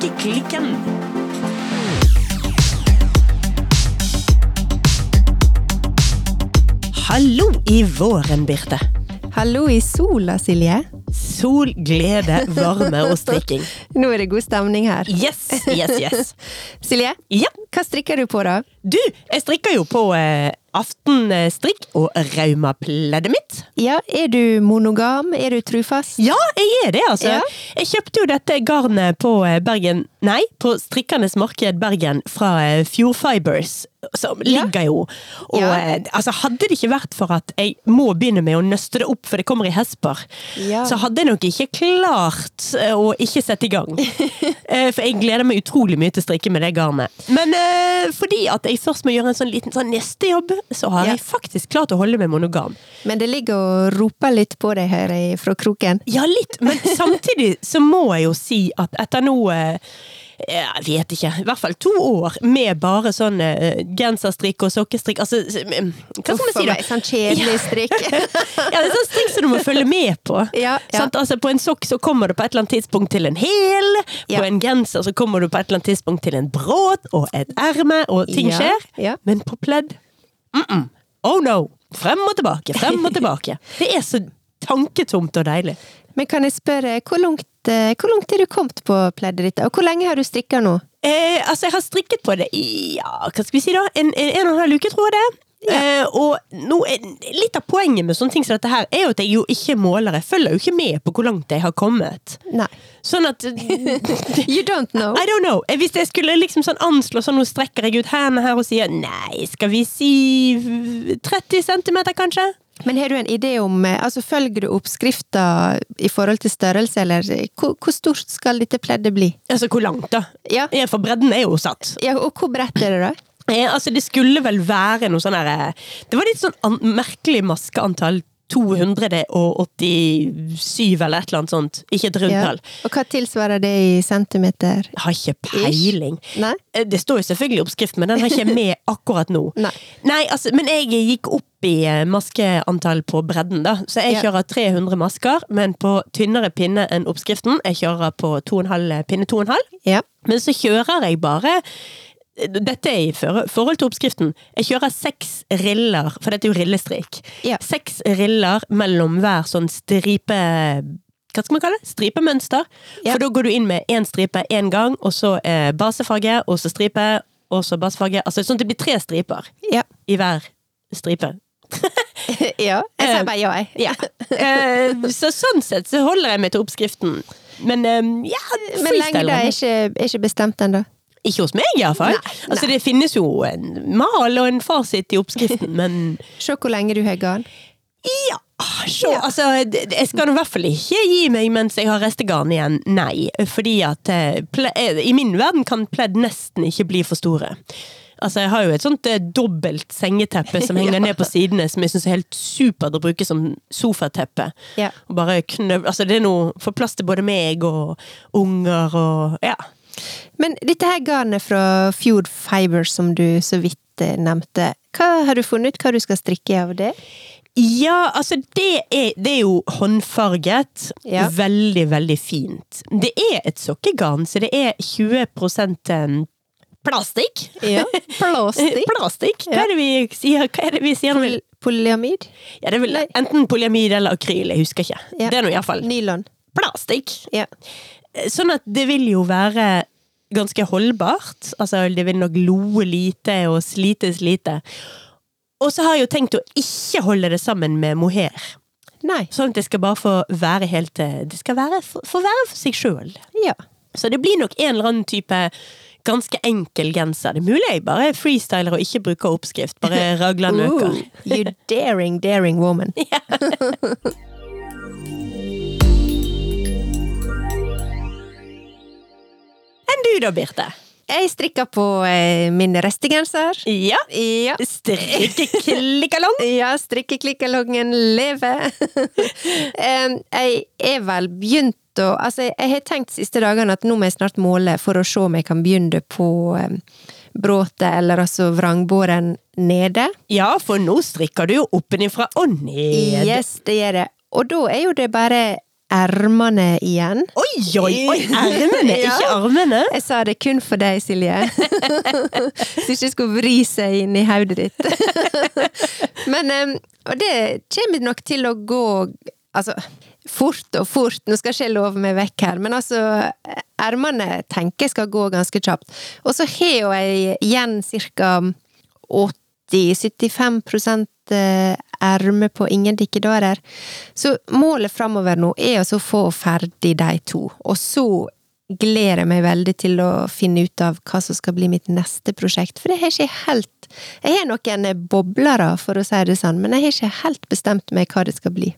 Strikkeklikken. Hallo i våren, Birte. Hallo i sola, Silje. Sol, glede, varme og strikking. Nå er det god stemning her. Yes, yes, yes. Silje, Ja, hva strikker du på da? du, jeg strikker jo på eh, aftenstrikk og raumapleddet mitt. Ja, er du monogam? Er du trufast? Ja, jeg er det, altså. Ja. Jeg kjøpte jo dette garnet på eh, Bergen Nei, på Strikkernes Marked Bergen fra Fjordfibers. Fjord Fibers, som ligger jo Og Ja. eh, altså, hadde det ikke vært for at jeg må begynne med å nøste det opp, for det kommer i hesper, Ja. så hadde jeg nok ikke klart eh, å ikke sette i gang. Eh, for jeg gleder meg utrolig mye til å strikke med det garnet. Men uh, fordi at jeg først må gjøre en sånn liten sånn nestejobb, så har Ja. jeg faktisk klart å holde meg monogam. Men det ligger og roper litt på deg her fra kroken. Ja, litt, men samtidig så må jeg jo si at etter nå eh, jeg vet ikke, i hvert fall to år med bare sånn eh, genserstrikk og sokkestrikk Altså, hva skal man si da? Sånn kjedelig strikk. Ja, det er sånn strikk som du må følge med på. Ja, ja. Sånn, Altså, på en sokk så kommer du på et eller annet tidspunkt til en hæl. På en genser så kommer du på et eller annet tidspunkt til en bråt og et erme, og ting skjer. ja. Men på pledd mm -mm. Oh no! Frem og tilbake, frem og tilbake. Det er så tanketomt og deilig. Men kan jeg spørre, hvor langt, hvor langt er du kommet på pleddet ditt? Og hvor lenge har du strikka nå? Eh, altså, jeg har strikket på det i ja, hva skal vi si da? En, en, en og en halv uke, tror jeg det. Eh, og er, litt av poenget med sånne ting som dette her, er jo at jeg jo ikke måler. Jeg følger jo ikke med på hvor langt jeg har kommet. Nei. Sånn at You don't know. I don't know. Eh, Hvis jeg skulle liksom sånn anslå sånn, nå strekker jeg ut hendene her og sier nei, skal vi si 30 centimeter, kanskje? Men har du en idé om eh, altså Følger du oppskrifta i forhold til størrelse, eller hvor, hvor stort skal dette pleddet bli? Altså, hvor langt, da? Ja. For bredden er jo satt. ja, Og hvor bredt er det, da? Eh, altså, det skulle vel være noe sånn her eh, Det var litt sånn merkelig maskeantall. 287 eller et eller annet sånt. Ikke et rundtall. Og hva tilsvarer det i centimeter? Jeg har ikke peiling. Nei? Eh, Det står jo selvfølgelig i oppskriften, men den har ikke med akkurat nå. Nei. altså, men jeg gikk opp i eh, maskeantall på bredden, da. Så jeg Ja. kjører 300 masker, men på tynnere pinne enn oppskriften. Jeg kjører på 2,5 pinne 2,5. Ja. Men så kjører jeg bare dette er i forhold til oppskriften. Jeg kjører seks riller, for dette er jo rillestrik. Ja. Seks riller mellom hver sånn stripe hva skal man kalle det? Stripemønster. Ja. For da går du inn med én stripe én gang, og så eh, basefarge, og så stripe, og så basefarge. Altså sånn at det blir tre striper Ja. i hver stripe. ja. Jeg sier bare ja, jeg. Ja. Eh, så sånn sett så holder jeg meg til oppskriften. Men eh, ja, Men lengde freestyler. er ikke, er ikke bestemt ennå. Ikke hos meg, iallfall. Altså, det finnes jo en mal og en fasit i oppskriften, men Se hvor lenge du har garn. ja, så, altså, det- det- jeg skal i hvert fall ikke gi meg mens jeg har restegarn igjen. Nei. Fordi at eh, eh, i min verden kan pledd nesten ikke bli for store. Altså, Jeg har jo et sånt eh, dobbelt sengeteppe som henger Ja. ned på sidene, som jeg syns er helt supert å bruke som sofateppe. Ja. Og bare knøv... Altså, det er noe for plass til både meg og unger og Ja. Men dette her garnet fra Fjord Fiber som du så vidt eh, nevnte, hva har du funnet ut hva du skal strikke av det? Ja, altså det er, det er jo håndfarget. Ja. Veldig, veldig fint. Det er et sokkegarn, så det er 20 em, plastikk. Ja, plastikk. Plastikk. Hva er det vi sier? Hva er det vi sier når Polyamid? ja, Det er vel enten polyamid eller akryl, jeg husker ikke. Ja. Det er nå iallfall Nylon. plastikk. Ja. Sånn at det vil jo være ganske holdbart. Altså, det vil nok loe lite og slites lite. Og så har jeg jo tenkt å ikke holde det sammen med mohair. Nei. Sånn at det skal bare få være helt eh, Det skal være, få være for seg sjøl. Ja. Så det blir nok en eller annen type ganske enkel genser. Det er mulig jeg bare freestyler og ikke bruker oppskrift. Bare ragler nøker. Ooh, you daring, daring woman. Enn du da, Birte? Jeg strikker på eh, min restegenser. Ja. Ja. Strikkeklikkalong. Ja, strikkeklikkalongen lever. Jeg er vel begynt å Altså, jeg har tenkt siste dagene at nå må jeg snart måle for å se om jeg kan begynne på um, bråtet, eller altså vrangbåren nede. Ja, for nå strikker du jo oppenifra og ned. Yes, det gjør jeg. Og da er jo det bare ermene igjen. Oi! Oi, oi! Ermene, Ja. ikke armene. Jeg sa det kun for deg, Silje. Så ikke skulle vri seg inn i hodet ditt. Men Og det kommer nok til å gå Altså, fort og fort. Nå skal ikke jeg love meg vekk her, men altså Ermene tenker jeg skal gå ganske kjapt. Og så har jo jeg igjen ca. 80-75 erme på ingen dikkedarer. Så målet framover nå er altså å få ferdig de to, og så gleder jeg meg veldig til å finne ut av hva som skal bli mitt neste prosjekt, for det har ikke helt Jeg har noen boblere, for å si det sånn, men jeg har ikke helt bestemt meg hva det skal bli.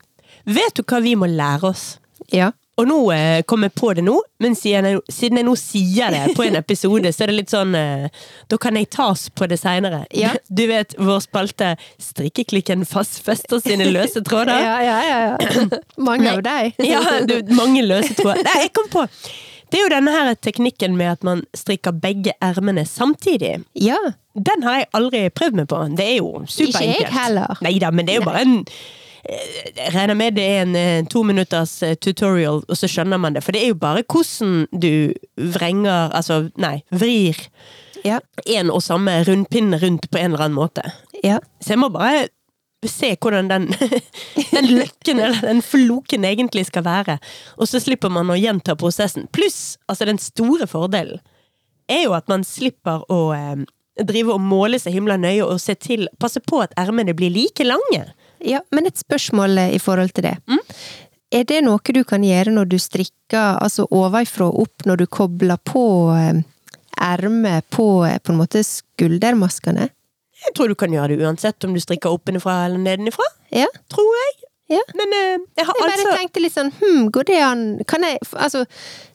Vet du hva vi må lære oss? Ja. Og nå eh, kom jeg på det nå, men siden jeg, siden jeg nå sier det på en episode, så er det litt sånn eh, Da kan jeg tas på det seinere. Ja. Du vet vår spalte Strikkeklikken fastfester sine løse tråder? Ja, ja, ja. ja. Mange av deg. ja, du, mange løse tråder. Nei, jeg kom på! Det er jo denne her teknikken med at man strikker begge ermene samtidig. Ja. Den har jeg aldri prøvd meg på. Det er jo superenkelt. Ikke jeg heller. Nei da, men det er jo bare en jeg regner med det er en eh, to minutters eh, tutorial, og så skjønner man det. For det er jo bare hvordan du vrenger Altså, nei, vrir Ja. en og samme rundpinne rundt på en eller annen måte. Ja. Så jeg må bare se hvordan den, den løkken eller den floken egentlig skal være. Og så slipper man å gjenta prosessen. Pluss, altså den store fordelen er jo at man slipper å eh, drive og måle seg himla nøye og se til, passe på at ermene blir like lange. Ja, men et spørsmål eh, i forhold til det. Er det noe du kan gjøre når du strikker altså ovenfra og opp, når du kobler på eh, ermet på eh, på en måte skuldermaskene? Jeg tror du kan gjøre det uansett om du strikker oppenifra eller nedenifra. Ja. Tror jeg. Ja. Men eh, jeg har Jeg bare altså tenkte litt sånn, hm, går det an Kan jeg Altså,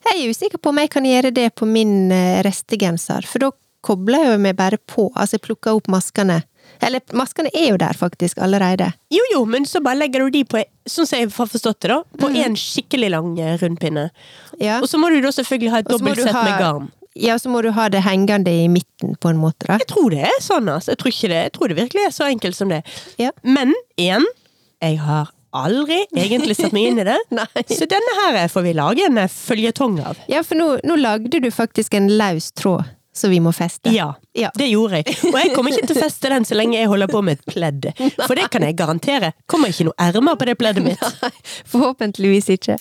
jeg er usikker på om jeg kan gjøre det på min restegenser, for da kobler jeg meg bare på, altså jeg plukker opp maskene. Eller maskene er jo der faktisk allerede. Jo jo, men så bare legger du de på Sånn som jeg har forstått det, da. På en skikkelig lang eh, rundpinne. Ja. Og så må du da selvfølgelig ha et Og så må dobbelt du sett ha- med garn. Ja, så må du ha det hengende i midten, på en måte, da. Jeg tror det er sånn, altså. Jeg tror ikke det, jeg tror det virkelig er så enkelt som det. Ja. Men igjen, jeg har aldri egentlig satt meg inn i det. Så denne her får vi lage en eh, føljetong av. Ja, for nå, nå lagde du faktisk en løs tråd som vi må feste. Ja, Ja. det gjorde jeg. Og jeg kommer ikke til å feste den så lenge jeg holder på med et pledd. For det kan jeg garantere. Kommer ikke noe ermer på det pleddet mitt. Nei, forhåpentligvis ikke.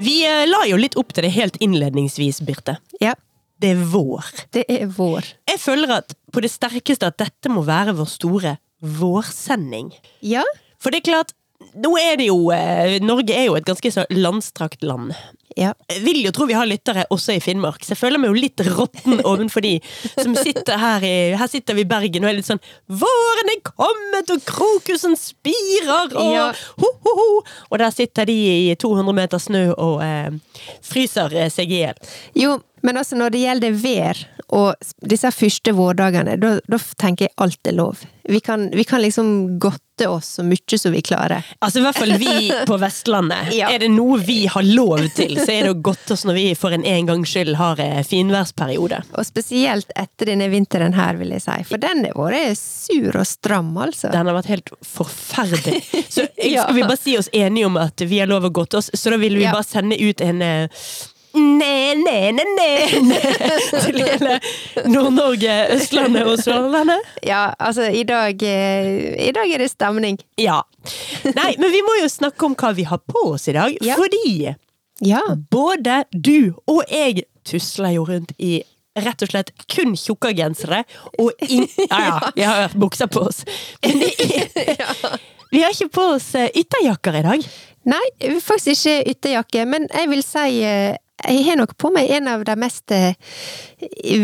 Vi eh, la jo litt opp til det helt innledningsvis, Birte. Ja, Det er vår. det er vår. Jeg føler at på det sterkeste at dette må være vår store vårsending. Ja, For det er klart, nå er det jo eh, Norge er jo et ganske så landstrakt land. ja. Jeg vil jo tro vi har lyttere også i Finnmark, så jeg føler meg jo litt råtten ovenfor de som sitter her i Her sitter vi i Bergen og er litt sånn Våren er kommet, og krokusen spirer, og Ja. ho, ho, ho. Og der sitter de i 200 meter snø og eh, fryser eh, seg i hjel. Jo, men altså når det gjelder vær og disse første vårdagene, da, tenker jeg alt er lov. Vi kan, vi kan liksom godte oss så mye som vi klarer. Altså i hvert fall vi på Vestlandet. Ja. Er det noe vi har lov til, så er det å godte oss når vi for en en gangs skyld har eh, finværsperiode. Og spesielt etter denne vinteren her, vil jeg si. For den har vært sur og stram, altså. Den har vært helt forferdelig. Så skal vi bare si oss enige om at vi har lov å godte oss, så da vil vi Ja. bare sende ut en eh, Ne, ne, ne, ne, til hele Nord-Norge, Østlandet og Sørlandet. Ja, altså, i dag, eh, i dag er det stemning. Ja. Nei, men vi må jo snakke om hva vi har på oss i dag, Ja. fordi Ja. både du og jeg tusler jo rundt i rett og slett kun tjukke gensere, og in ja, ja, vi har bukser på oss. Men vi har ikke på oss eh, ytterjakker i dag. Nei, faktisk ikke ytterjakke, men jeg vil si eh, jeg har nok på meg en av de mest eh,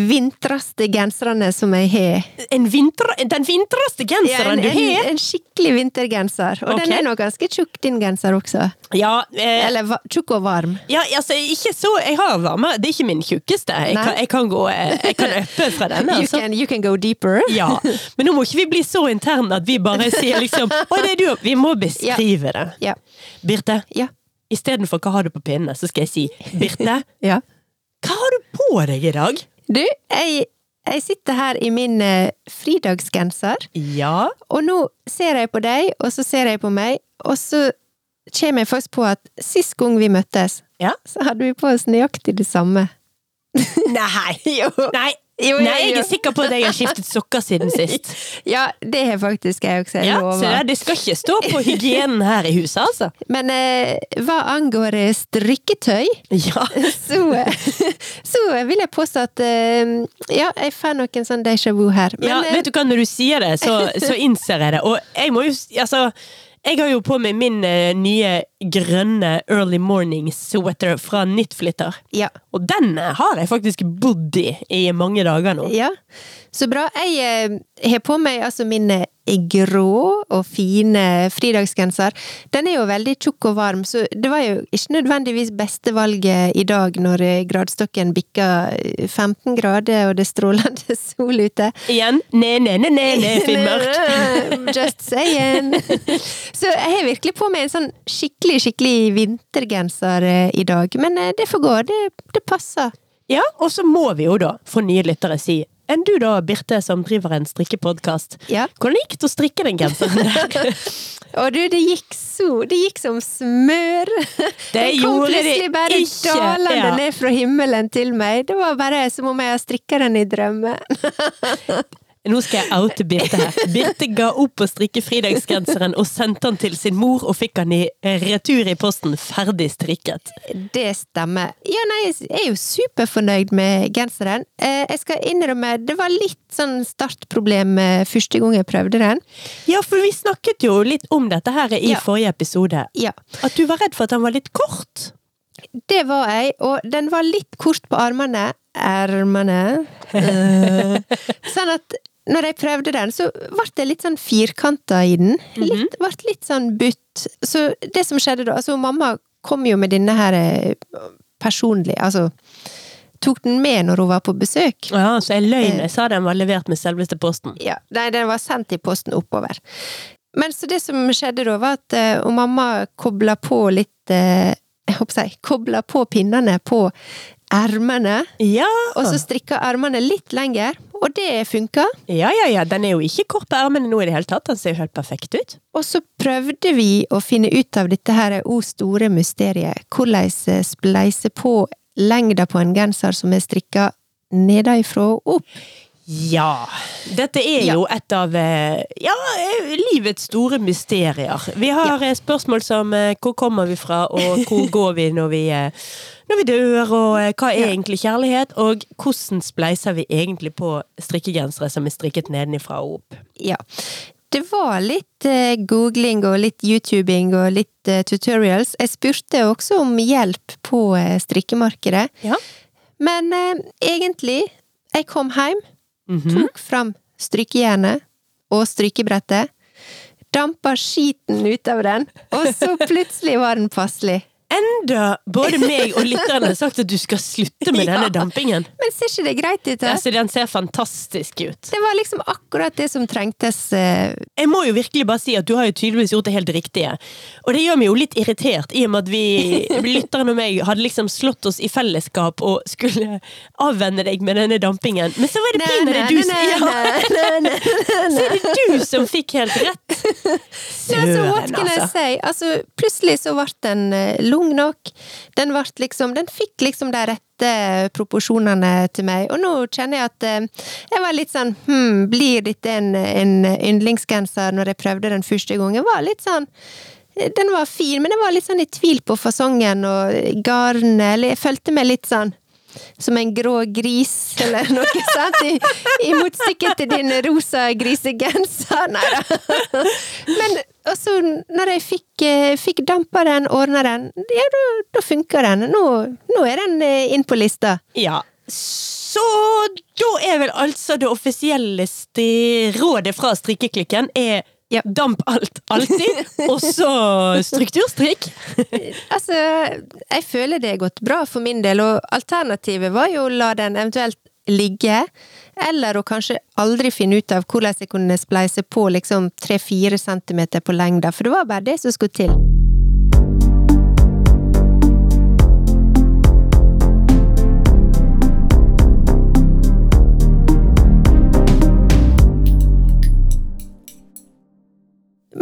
vintraste genserne som jeg har. En vinter, den vintreste Ja, genseren en, du har? en skikkelig vintergenser. Og okay. den er nok ganske tjukk, din genser også. Ja, eh, Eller tjukk og varm. ja, altså ikke så Jeg har varme, det er ikke min tjukkeste. Jeg kan, jeg kan gå eh, Jeg kan øppe fra denne. You Altså. can, you can go deeper. Ja, Men nå må ikke vi bli så interne at vi bare sier liksom Å, det er du. Vi må beskrive det. Ja. Birte, Ja. Istedenfor hva har du på pinnene, så skal jeg si Birte, ja. hva har du på deg i dag? Du, jeg, jeg sitter her i min eh, fridagsgenser, Ja. og nå ser jeg på deg, og så ser jeg på meg, og så kommer jeg faktisk på at sist gang vi møttes, Ja. så hadde vi på oss nøyaktig det samme. Nei! Jo. Nei. Jo, Nei, jeg er sikker på at jeg har skiftet sokker siden sist. Ja, det har faktisk jeg også, Ja, så det skal ikke stå på hygienen her i huset, altså. Men eh, hva angår eh, strikketøy, Ja. så, så vil jeg påstå at eh, Ja, jeg får noen sånn déjà vu her. Men ja, eh, vet du hva, når du sier det, så, så innser jeg det. Og jeg må jo Altså, jeg har jo på meg min eh, nye grønne early morning sweater fra Nyttflitter. ja, Og den eh, har jeg faktisk bodd i i mange dager nå. ja. Så bra. Jeg eh, har på meg altså min eh, grå og fine fridagsgenser. Den er jo veldig tjukk og varm, så det var jo ikke nødvendigvis beste valget i dag når gradstokken gradestokken bikka eh, 15 grader og det er strålende sol ute. Igjen, ne, ne, ne, ne, ne, Finnmark. Just saying. Så jeg har virkelig på meg en sånn skikkelig, skikkelig vintergenser eh, i dag. Men eh, det får gå, det, det passer. Ja, og så må vi jo da, for nye lyttere, si enn du da, Birte, som driver en strikkepodkast. Ja. Hvordan gikk det å strikke den genseren der? Og du, det gikk så Det gikk som smør! Det Den kom plutselig bare ikke, dalende ja. ned fra himmelen til meg. Det var bare som om jeg har strikka den i drømme. Nå skal jeg oute Birte her. Birte ga opp å strikke fridagsgenseren og sendte den til sin mor, og fikk den i eh, retur i posten ferdig strikket. Det stemmer. Ja, nei, jeg er jo superfornøyd med genseren. Eh, Jeg skal innrømme, det var litt sånn startproblem eh, første gang jeg prøvde den. Ja, for vi snakket jo litt om dette her i Ja. forrige episode. Ja, At du var redd for at den var litt kort. det var jeg, og den var litt kort på armene. Ermene. Sånn at når jeg prøvde den, så ble det litt sånn firkanta i den. Litt, ble litt sånn butt. Så det som skjedde da Altså, mamma kom jo med denne her eh, personlig, altså Tok den med når hun var på besøk. Ja, Så jeg løy når jeg sa den var levert med selveste posten. Ja, nei, den var sendt i posten oppover. Men så det som skjedde da, var at eh, og mamma kobla på litt eh, Jeg håper jeg kobla på pinnene på ermene, Ja. og så strikka ermene litt lenger, og det funka. ja, ja, ja. Den er jo ikke kort på ermene nå i det hele tatt. Den ser jo helt perfekt ut. Og så prøvde vi å finne ut av dette her o store mysteriet, hvordan spleise på lengda på en genser som er strikka nedenfra og opp. Ja. Dette er Ja. jo et av eh, ja, eh, livets store mysterier. Vi har ja. spørsmål som eh, hvor kommer vi fra, og hvor går vi når vi, eh, når vi dør, og eh, hva er egentlig kjærlighet, og hvordan spleiser vi egentlig på strikkegensere som er strikket nedenifra og opp? Ja. Det var litt eh, googling og litt youtubing og litt eh, tutorials. Jeg spurte også om hjelp på eh, strikkemarkedet. Ja. Men eh, egentlig, jeg kom hjem, Mhm. tok fram strykejernet og strykebrettet, dampa skiten ut av den, og så plutselig var den passelig. Enda både meg og lytterne sagt at du skal slutte med Ja. denne dampingen. Men ser ikke det greit ut? Altså, den ser fantastisk ut. Det var liksom akkurat det som trengtes. Uh... Jeg må jo virkelig bare si at du har jo tydeligvis gjort det helt riktige. Og det gjør meg jo litt irritert, i og med at vi, lytteren og meg, hadde liksom slått oss i fellesskap og skulle avvenne deg med denne dampingen. Men så var det pinadø du, som- ja, så er det du som fikk helt rett! Ja, så what Søren, can I altså. say? Altså, plutselig så ble den eh, lang nok. Den liksom Den fikk liksom de rette proporsjonene til meg. Og nå kjenner jeg at eh, jeg var litt sånn Hm, blir dette en, en yndlingsgenser når jeg prøvde den første gangen? Var litt sånn den var fin, men jeg var litt sånn i tvil på fasongen og garnet. Jeg følte meg litt sånn som en grå gris, eller noe sånt, i, i motstykke til din rosa grisegenser. Nei da. Men også, når jeg fikk, eh, fikk dampa den, ordna den, ja, da, da funka den. Nå, nå er den eh, inn på lista. Ja. Så da er vel altså det offisielle rådet fra strikkeklikken er Ja. damp alt, alltid, og så strukturstrikk. Altså, jeg føler det er gått bra for min del, og alternativet var jo å la den eventuelt ligge, eller å kanskje aldri finne ut av hvordan jeg kunne spleise på liksom tre-fire centimeter på lengda, for det var bare det som skulle til.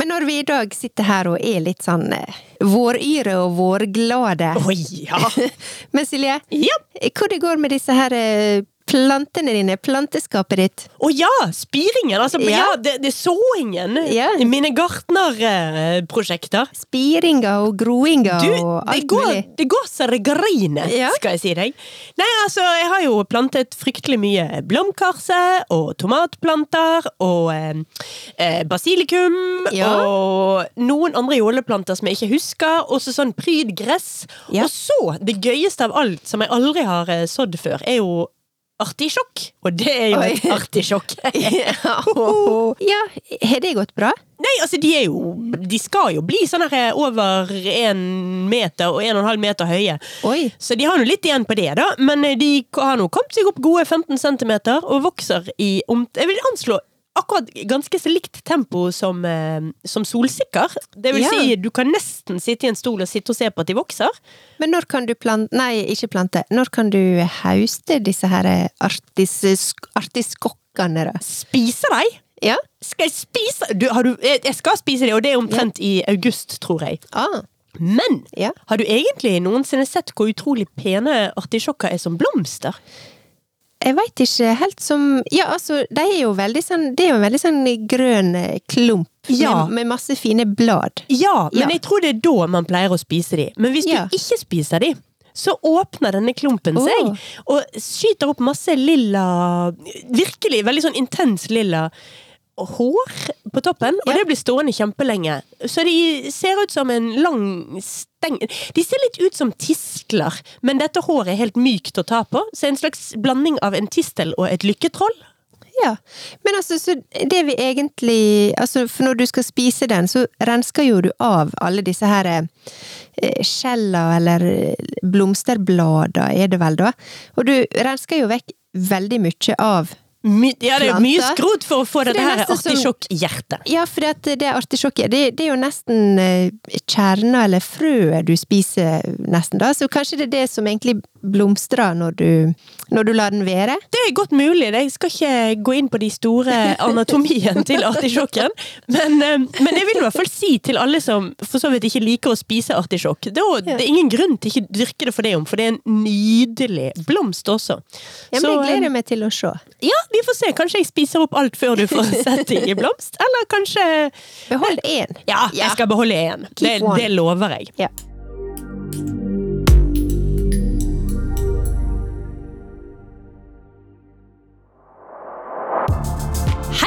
Når vi i dag sitter her og er litt sånn eh, våryre og vårglade Oi, ja. Men Silje, ja. hvor det går med disse her eh, plantene dine, planteskapet ditt? Å ja! Spiringen! Altså, ja, Ja. det, det er såingen. Ja. Mine gartnerprosjekter. Spiringa og groinga Du, og det alt går, mulig. det går så det griner, Ja. skal jeg si deg. Nei, altså, jeg har jo plantet fryktelig mye blomkarse og tomatplanter og eh, eh, basilikum og noen andre jåleplanter som jeg ikke husker, og så sånn prydgress. Og så, det gøyeste av alt, som jeg aldri har eh, sådd før, er jo artisjokk. Og det er jo Oi. et artisjokk. ja, har det gått bra? Nei, altså de er jo De skal jo bli sånn her over én meter og en og en halv meter høye. Oi. Så de har nå litt igjen på det, da. Men eh, de har nå kommet seg opp gode 15 centimeter og vokser i om Jeg vil anslå akkurat ganske så likt tempo som, eh, som solsikker. Det vil Ja. si, du kan nesten sitte i en stol og sitte og se på at de vokser. Men når kan du plante Nei, ikke plante. Når kan du hauste disse her artis, artiskokkene, da? Spise dem! Ja? Skal jeg spise du, har du, jeg skal spise dem, og det er omtrent i august, tror jeg. Ah, Men ja. har du egentlig noensinne sett hvor utrolig pene artisjokker er som blomster? Jeg veit ikke helt som Ja, altså, de er jo veldig sånn Det er jo en veldig sånn grønn eh, klump Ja. med, med masse fine blad. Ja, men Ja. jeg tror det er da man pleier å spise de. Men hvis Ja. du ikke spiser de, så åpner denne klumpen oh. seg og skyter opp masse lilla Virkelig veldig sånn intens lilla hår på toppen, og Ja. det blir stående kjempelenge. Så de ser ut som en lang steng... De ser litt ut som tistler, men dette håret er helt mykt å ta på. Så en slags blanding av en tistel og et lykketroll. Ja. Men altså, så det vi egentlig Altså, for når du skal spise den, så rensker jo du av alle disse her eh, skjella, eller blomsterblader, er det vel da? Og du rensker jo vekk veldig mye av My, ja, det er mye skrot for å få for det dette er artisjokkhjertet. Ja, for det, det artisjokket, det, det er jo nesten eh, kjerna eller frøet du spiser, nesten da. Så kanskje det er det som egentlig blomstrer når du, når du lar den være? Det er godt mulig. Jeg skal ikke gå inn på de store anatomien til artisjokken. Men, eh, men jeg vil i hvert fall si til alle som for så vidt ikke liker å spise artisjokk Det det er ingen grunn til ikke dyrke det for det om, for det er en nydelig blomst også. Ja, men Så, jeg eh, gleder meg til å se. ja, vi får se. Kanskje jeg spiser opp alt før du får sett ting i blomst. Eller kanskje Behold én. Ja, jeg skal beholde én. Det, det lover jeg. Ja.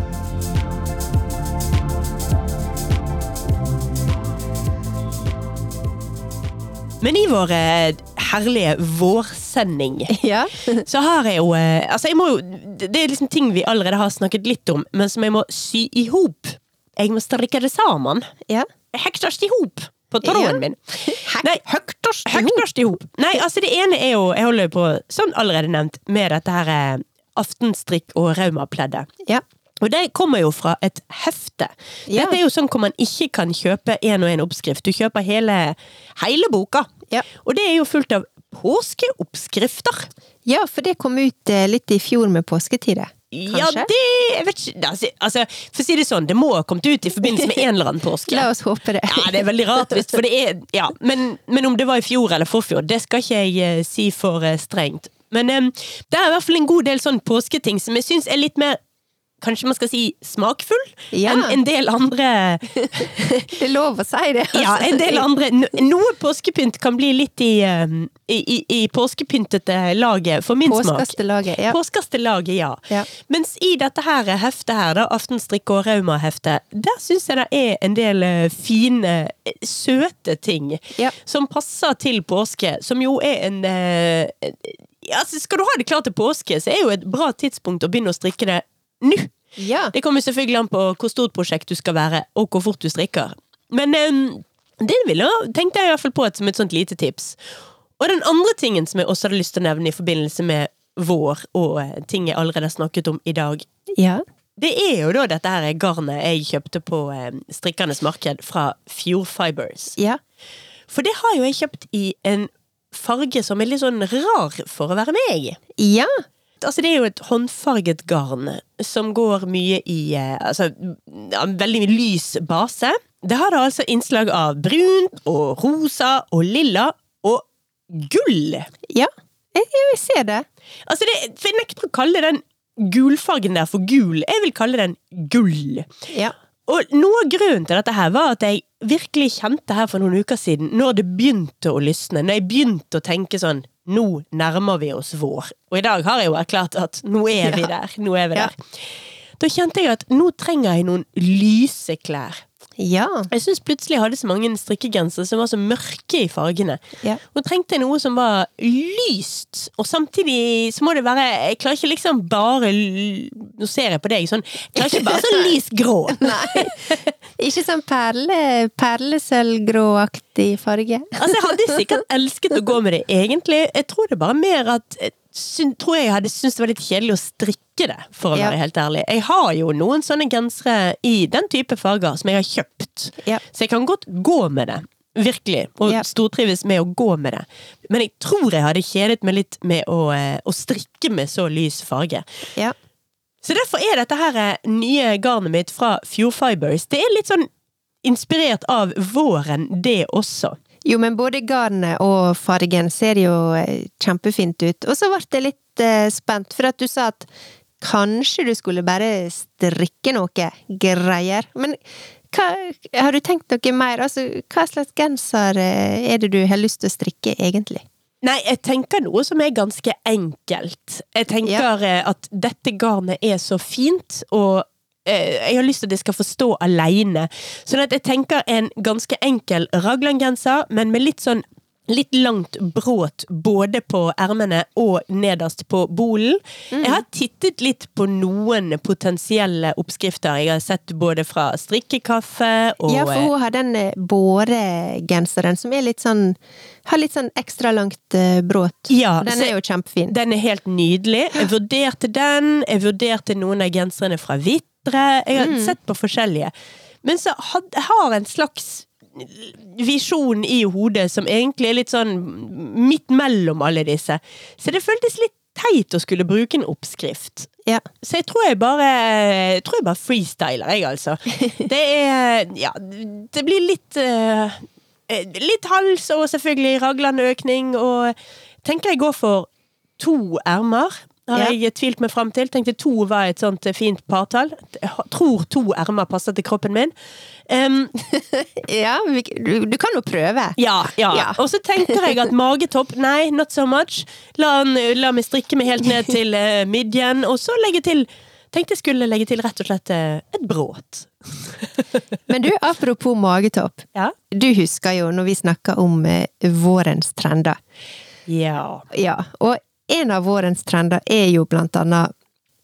Men i vår eh, herlige vårsending Ja. så har jeg jo eh, Altså, jeg må jo Det er liksom ting vi allerede har snakket litt om, men som jeg må sy i hop. Jeg må strikke det sammen. ja. Hektast i hop på tråden Ja. min. Nei, Høgtast Høgtast i hop. Nei, altså det ene er jo Jeg holder jo på, som allerede nevnt, med dette her eh, aftenstrikk og raumapleddet. Ja. Og det kommer jo fra et hefte. Ja. Dette er jo sånn hvor man ikke kan kjøpe én og én oppskrift. Du kjøper hele, hele boka. Ja. Og det er jo fullt av påskeoppskrifter. ja, for det kom ut eh, litt i fjor med påsketider. Ja, det jeg vet ikke, altså, altså, For å si det sånn, det må ha kommet ut i forbindelse med en eller annen påske. La oss håpe det. Ja, det er veldig rart, visst. for det er Ja, men, men om det var i fjor eller forfjor, det skal ikke jeg eh, si for eh, strengt. Men um, det er i hvert fall en god del sånn påsketing som jeg syns er litt mer Kanskje man skal si smakfull Ja. enn en del andre Det er lov å si det. Ja, en del andre Noe påskepynt kan bli litt i, eh, i, i, i påskepyntete laget, for min smak. Påskastelaget. Ja. Påskastelaget, ja. Ja. Mens i dette her heftet her, da, Aftenstrikk og Rauma-heftet, der syns jeg det er en del eh, fine, eh, søte ting Ja. som passer til påske, som jo er en eh, ja, altså Skal du ha det klart til påske, så er jo et bra tidspunkt å begynne å strikke det nå. ja. Det kommer selvfølgelig an på hvor stort prosjekt du skal være, og hvor fort du strikker. Men um, Det ville, tenkte jeg i hvert fall på et, som et sånt lite tips. Og den andre tingen som jeg også hadde lyst til å nevne i forbindelse med vår og eh, ting jeg allerede har snakket om i dag, Ja. det er jo da dette her garnet jeg kjøpte på um, strikkernes marked fra Fjord Fibers. Ja. For det har jo jeg kjøpt i en farge som er litt sånn rar for å være meg. Ja. Altså, det er jo et håndfarget garn som går mye i eh, Altså, veldig lys base. Det har da altså innslag av brunt og rosa og lilla og gull. Ja. Jeg, jeg ser det. Altså, det, for jeg nekter å kalle den gulfargen der for gul. Jeg vil kalle den gull. Ja. Og noe av grunnen til dette her var at jeg virkelig kjente her for noen uker siden, når det begynte å lysne, når jeg begynte å tenke sånn nå nærmer vi oss vår. Og i dag har jeg jo erklært at nå er vi der. Nå er vi der. Da kjente jeg at nå trenger jeg noen lyse klær. Ja. Jeg syns plutselig jeg hadde så mange strikkegensere som var så mørke i fargene. Ja. Nå trengte jeg noe som var lyst, og samtidig så må det være Jeg klarer ikke liksom bare Nå ser jeg på deg sånn Jeg klarer ikke bare sånn lys grå. Nei. Ikke sånn perle, perlesølvgråaktig farge. Altså, jeg hadde sikkert elsket å gå med det, egentlig. Jeg tror det er bare mer at jeg syn- tror jeg hadde syntes det var litt kjedelig å strikke det, for å Ja. være helt ærlig. Jeg har jo noen sånne gensere i den type farger som jeg har kjøpt, Ja. så jeg kan godt gå med det. Virkelig. Og Ja. stortrives med å gå med det. Men jeg tror jeg hadde kjedet meg litt med å, eh, å strikke med så lys farge. Ja. Så derfor er dette her eh, nye garnet mitt fra Fjord Fibers. Det er litt sånn inspirert av våren, det også. Jo, men både garnet og fargen ser jo eh, kjempefint ut. Og så ble jeg litt eh, spent, for at du sa at kanskje du skulle bare strikke noe greier. Men hva, har du tenkt noe mer? Altså, hva slags genser eh, er det du har lyst til å strikke, egentlig? Nei, jeg tenker noe som er ganske enkelt. Jeg tenker ja. at dette garnet er så fint, og jeg har lyst til at jeg skal få stå aleine. Sånn at jeg tenker en ganske enkel raglangenser, men med litt sånn Litt langt bråt både på ermene og nederst på bolen. Jeg har tittet litt på noen potensielle oppskrifter. Jeg har sett både fra strikkekaffe og Ja, for hun har den eh, båregenseren som er litt sånn Har litt sånn ekstra langt eh, bråt. Ja, den er jo kjempefin. Den er helt nydelig. Jeg vurderte den, jeg vurderte noen av genserne fra Vitre. Jeg har sett på forskjellige. Men så had, jeg har en slags visjon i hodet som egentlig er litt sånn midt mellom alle disse. Så det føltes litt teit å skulle bruke en oppskrift. Ja. Så jeg tror jeg bare jeg tror jeg bare freestyler, jeg, altså. Det er Ja, det blir litt eh, Litt hals og selvfølgelig raglende økning, og tenker jeg går for to ermer. Har Ja. jeg tvilt meg fram til. Tenkte to var et sånt eh, fint partall. Jeg tror to ermer passer til kroppen min. Um, Ja, du, du kan jo prøve. ja, ja. Ja. Og så tenker jeg at magetopp, nei, not so much. La, la meg strikke meg helt ned til uh, midjen, og så legge til Tenkte jeg skulle legge til rett og slett eh, et bråt. Men du, apropos magetopp. Ja. Du husker jo når vi snakka om vårens trender. Ja. Ja, og en av vårens trender er jo blant annet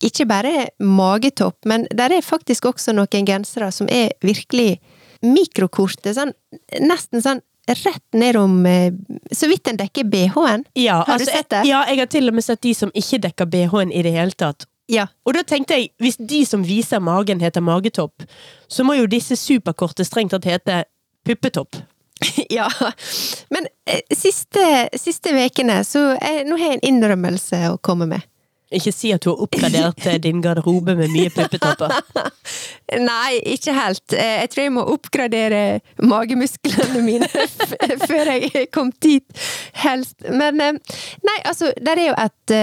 ikke bare magetopp, men der er faktisk også noen gensere som er virkelig mikrokorte, sånn nesten sånn rett nedom om Så vidt den dekker BH-en. Ja, Har du altså, sett det? Ja, jeg har til og med sett de som ikke dekker BH-en i det hele tatt. Ja. Og da tenkte jeg, hvis de som viser magen heter magetopp, så må jo disse superkorte strengt tatt hete puppetopp. ja. Men eh, siste, siste vekene, så eh, nå har jeg en innrømmelse å komme med. Ikke si at du har oppgradert eh, din garderobe med mye puppetopper. Nei, ikke helt. Jeg tror jeg må oppgradere magemusklene mine før jeg kom dit, helst. Men nei, altså, der er jo et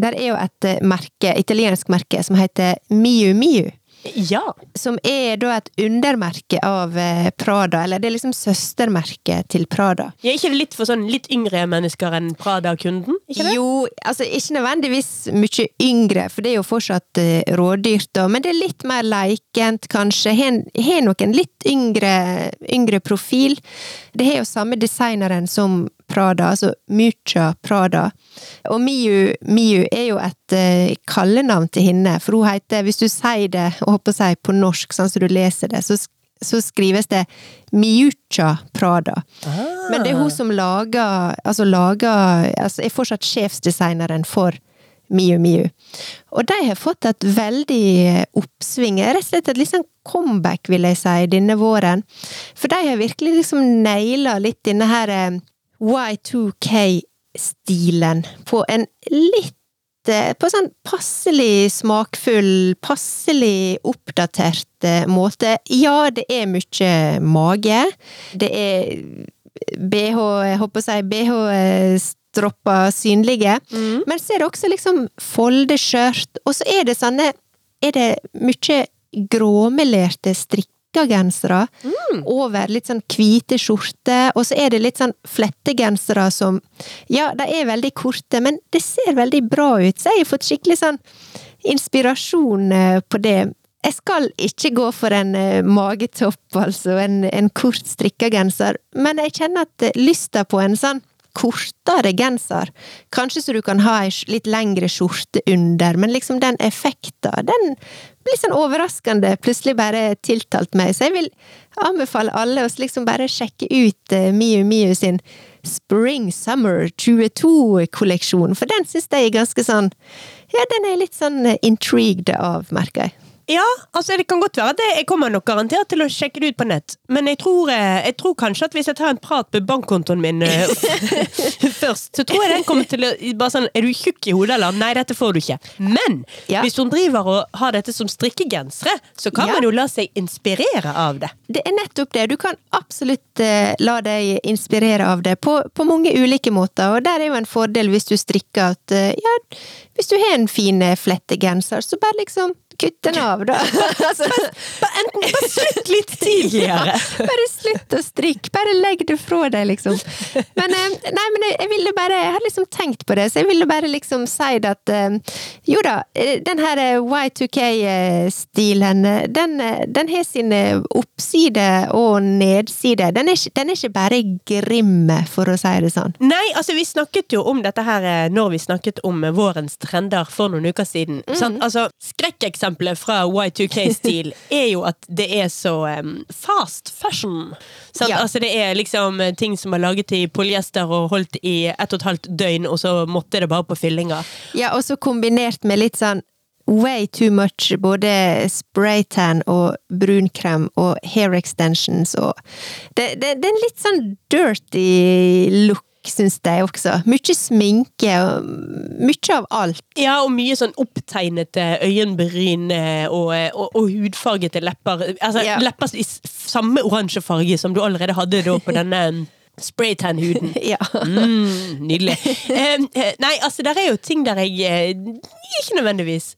er jo et merke, italiensk merke, som heter Miu Miu. Ja. Som er da et undermerke av eh, Prada, eller det er liksom søstermerket til Prada. Er ikke det litt for sånn litt yngre mennesker enn Prada-kunden? Jo, altså ikke nødvendigvis mye yngre, for det er jo fortsatt eh, rådyrt, da, men det er litt mer leikent, kanskje. Har nok en litt yngre, yngre profil. Det har jo samme designeren som Prada, altså Mucha Prada. Og Miu, Miu er jo et uh, kallenavn til henne, for hun heter, hvis du sier det og håper å si på norsk, sånn som du leser det, så, så skrives det Miucha Prada. Men det er hun som lager Altså lager Altså er fortsatt sjefsdesigneren for Miu Miu. Og de har fått et veldig oppsving, rett og slett et litt sånn comeback, vil jeg si, denne våren. For de har virkelig liksom naila litt denne her eh, Y2K-stilen på en litt på en sånn passelig smakfull, passelig oppdatert eh, måte. Ja, det er mye mage. Det er BH, jeg håper å si BH-stropper synlige. Mm. Men så er det også liksom foldeskjørt, og så er det sånne Er det mye gråmelerte strikkagensere over litt sånn hvite skjorter, og så er det litt sånn flettegensere som Ja, de er veldig korte, men det ser veldig bra ut, så jeg har fått skikkelig sånn inspirasjon eh, på det. Jeg skal ikke gå for en eh, magetopp, altså, en, en kort strikkegenser, men jeg kjenner at eh, lysta på en sånn kortere genser, kanskje så du kan ha ei litt lengre skjorte under, men liksom den effekten, den blir sånn overraskende plutselig bare tiltalt meg, så jeg vil anbefale alle å liksom bare sjekke ut eh, Miu Miu sin Spring Summer 22-kolleksjon, for den syns jeg er ganske sånn Ja, den er litt sånn eh, intrigued av, merker jeg. Ja, altså det kan godt være det, jeg kommer nok garantert til å sjekke det ut på nett, men jeg tror, eh, jeg tror kanskje at hvis jeg tar en prat med bankkontoen min eh, først, så tror jeg den kommer til å bare sånn Er du tjukk i hodet, eller? Nei, dette får du ikke. Men Ja. hvis hun driver og har dette som strikkegensere, så kan Ja. man jo la seg inspirere av det. Det er nettopp det. Du kan absolutt uh, la deg inspirere av det på, på mange ulike måter, og der er jo en fordel hvis du strikker at uh, ja, hvis du har en fin flettegenser, så bare liksom kutt den av, da. altså, Bare, enten, bare slutt litt tidligere. bare slutt å strikke, bare legg det fra deg, liksom. Men, eh, nei, men jeg, jeg ville bare, jeg har liksom tenkt på det, så jeg ville bare liksom si det at eh, jo da, eh, den her Y2K-stilen, eh, den, den har sine oppside og nedside. Den den er ikke bare grimme, for å si det sånn. Nei, altså vi snakket jo om dette her når vi snakket om vårens trender for noen uker siden. Sant? Altså, Skrekkeksempelet fra Y2K-stil er jo at det er så um, fast fashion. Ja. Altså Det er liksom eh, ting som er laget i polyester og holdt i ett og et halvt døgn, og så måtte det bare på fyllinga. Ja, og så kombinert med litt sånn way too much både spraytan og brunkrem og hair extensions og Det, det, det er en litt sånn dirty look, syns jeg også. Mye sminke og mye av alt. Ja, og mye sånn opptegnete øyenbryn eh, og, eh, og, og hudfargete lepper. Altså Ja. Lepper i samme oransje farge som du allerede hadde da på denne em, spraytan-huden. Ja. Mm, nydelig. Eh, nei, altså, der er jo ting der jeg eh, ikke nødvendigvis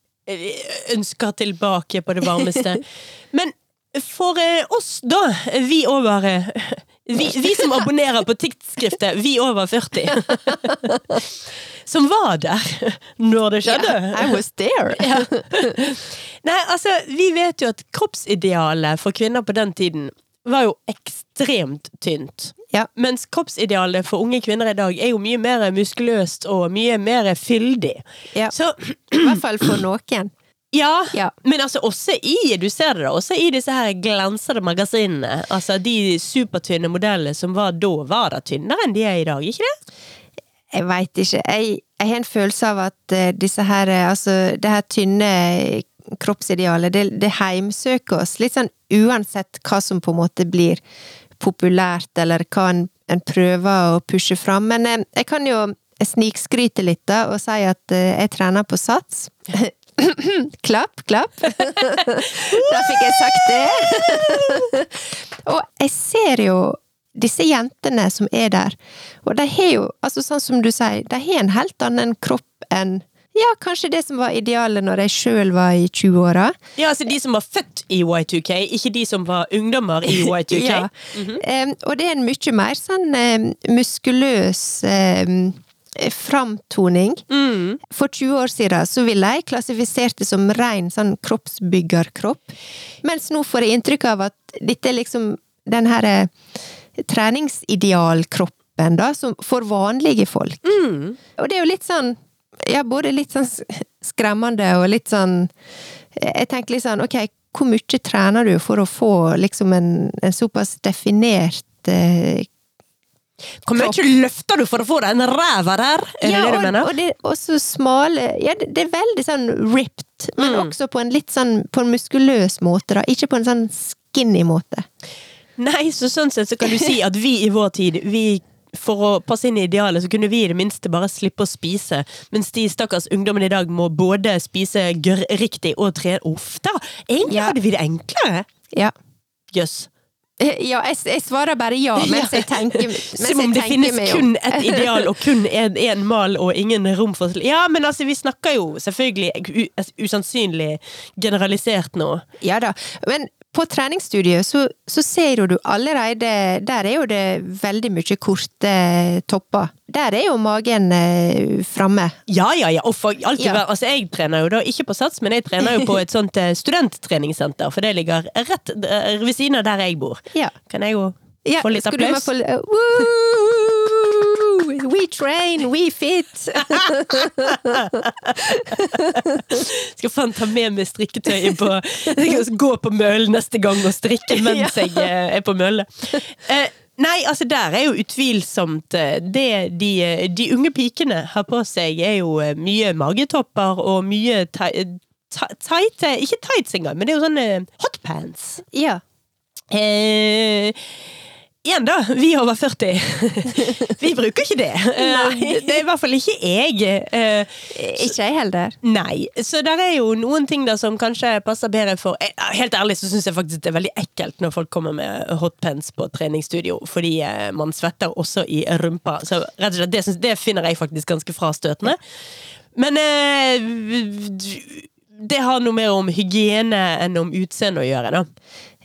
ønsker tilbake på det varmeste. Men for eh, oss, da, vi over eh, vi, vi som abonnerer på tidsskriftet Vi over 40, som var der når det skjedde. I was there. Ja. Nei, altså, vi vet jo at kroppsidealet for kvinner på den tiden var jo ekstremt tynt. Ja. Mens kroppsidealet for unge kvinner i dag er jo mye mer muskuløst og mye mer fyldig. Ja. Så I hvert fall for noen. Ja, Ja. men altså også i du ser det da, også i disse her glansede magasinene. Altså de supertynne modellene som var da, var da tynnere enn de er i dag, ikke det? Jeg veit ikke. Jeg, jeg har en følelse av at eh, disse her eh, Altså, det her tynne kroppsidealet, det, det heimsøker oss. Litt sånn uansett hva som på en måte blir populært, eller hva en, en prøver å pushe fram. Men eh, jeg kan jo snikskryte litt, da, og si at jeg trener på sats. klapp, klapp. da fikk jeg sagt det. og jeg ser jo disse jentene som er der, og de har jo, altså sånn som du sier, de har en helt annen kropp enn ja, kanskje det som var idealet når jeg sjøl var i 20-åra. Ja, altså de som var født i Y2K, ikke de som var ungdommer i Y2K. Ja. Em, og det er en mye mer sånn um, muskuløs em, framtoning. Mm. For 20 år siden så ville jeg klassifisert det som ren sånn kroppsbyggerkropp. Mens nå får jeg inntrykk av at dette er liksom den her eh, treningsidealkroppen, da, som for vanlige folk. Mm. Og det er jo litt sånn ja, både litt sånn skremmende og litt sånn Jeg tenker litt sånn, ok, hvor mye trener du for å få liksom en, en såpass definert eh, Hvor ikke løfter du for å få deg en ræva der? Er det det du og, mener? og det er også smale Ja, det, det er veldig sånn ripped, men Mm. også på en litt sånn på en muskuløs måte, da. Ikke på en sånn skinny måte. Nei, så sånn sett så kan du si at vi i vår tid, vi for å passe inn i idealet, så kunne vi i det minste bare slippe å spise, mens de stakkars ungdommene i dag må både spise gørr riktig og tre Uff da! Egentlig Ja. hadde vi det enklere. Ja. Jøss. Ja, jeg, jeg svarer bare ja mens jeg tenker mens Som om det finnes kun et ett ideal og kun én mal og ingen rom for Ja, men altså, vi snakker jo selvfølgelig usannsynlig generalisert nå. Ja da. Men på treningsstudiet så, så ser jo du allerede Der er jo det veldig mye korte topper. Der er jo magen eh, framme. Ja, ja, ja. For alltid Ja. Altså, jeg trener jo da ikke på Sats, men jeg trener jo på et sånt eh, studenttreningssenter, for det ligger rett eh, ved siden av der jeg bor. Ja. Kan jeg jo Ja, få litt skal du med få- uh! We train, we fit! Skal faen ta med meg strikketøyet på Gå på møllen neste gang og strikke mens jeg eh, er på mølle. Eh, nei, altså der er jo utvilsomt eh, det de, de unge pikene har på seg, er jo mye magetopper og mye ti- ti- tighte Ikke tights engang, men det er jo sånne hotpants. Ja. Eh, igjen da, vi over 40. vi bruker ikke det. Eh, Nei. det er i hvert fall ikke jeg. Eh, Ikke jeg heller. Nei, så der er jo noen ting da som kanskje passer bedre for eh, Helt ærlig så syns jeg faktisk det er veldig ekkelt når folk kommer med hotpants på treningsstudio, fordi man svetter også i rumpa. Så rett og slett, det, det finner jeg faktisk ganske frastøtende. Men det har noe mer om hygiene enn om utseende å gjøre, da.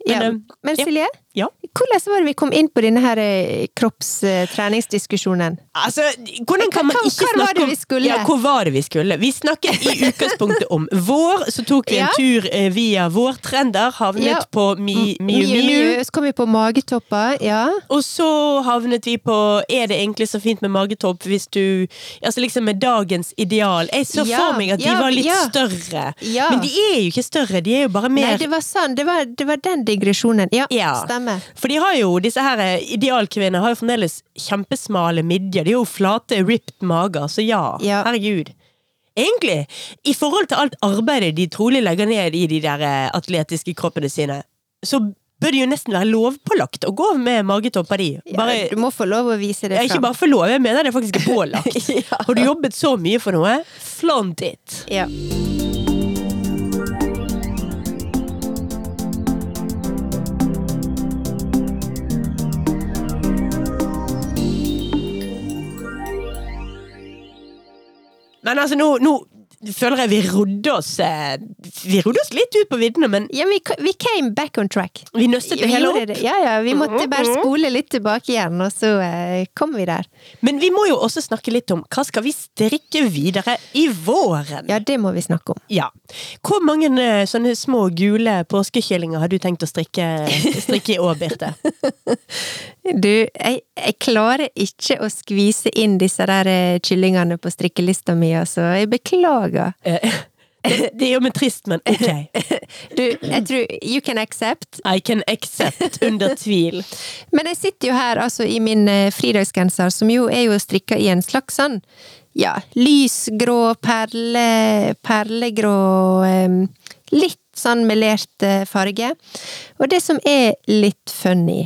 Ja. eh, Men. Silje, Ja. Hvordan var det vi kom inn på denne her eh, kroppstreningsdiskusjonen? Altså, hvordan kan man ikke hva var det vi skulle? Ja, hvor var det vi skulle? Vi snakket i utgangspunktet om vår, så tok vi en Ja. tur via via vårtrender, havnet Ja. på Mi- Miu Miu. Så kom vi på magetopper, ja. Og så havnet vi på Er det egentlig så fint med magetopp hvis du Altså liksom med dagens ideal. Jeg så Ja, for meg at de var litt ja. større. Ja. Men de er jo ikke større, de er jo bare mer Nei, det var sånn. Det var, det var den digresjonen. Ja, Ja. Stemmer. For de har jo, disse her eh, idealkvinnene har jo fremdeles kjempesmale midjer. De har jo flate, ripped mager, så ja, Ja. herregud. Egentlig, i forhold til alt arbeidet de trolig legger ned i de der eh, atletiske kroppene sine, så bør det jo nesten være lovpålagt å gå med magetopper av. Bare, ja, du må få lov å vise det fram. ikke bare få lov, jeg mener det faktisk er pålagt. Ja. Har du jobbet så mye for noe, flaunt it. Ja. Men altså, nå, nå føler jeg vi rodde oss eh, Vi rodde oss litt ut på viddene, men ja vi, vi came back on track. vi nøstet det Vi hele opp. det. Ja, ja, vi måtte bare spole litt tilbake igjen, og så eh, kom vi der. Men vi må jo også snakke litt om hva skal vi strikke videre i våren? Ja, det må vi snakke om. Ja. Hvor mange eh, sånne små gule påskekyllinger har du tenkt å strikke, strikke i år, Birte? Du, jeg, jeg klarer ikke å skvise inn disse der kyllingene på strikkelista mi, altså. Jeg beklager. Eh, Det, gjør meg trist, men ok. Du, jeg tror You can accept. I can accept, under tvil. Men jeg sitter jo her altså i min eh, fridagsgenser, som jo er jo strikka i en slags sånn ja, lysgrå, perle, perlegrå Litt sånn melert eh, farge. Og det som er litt funny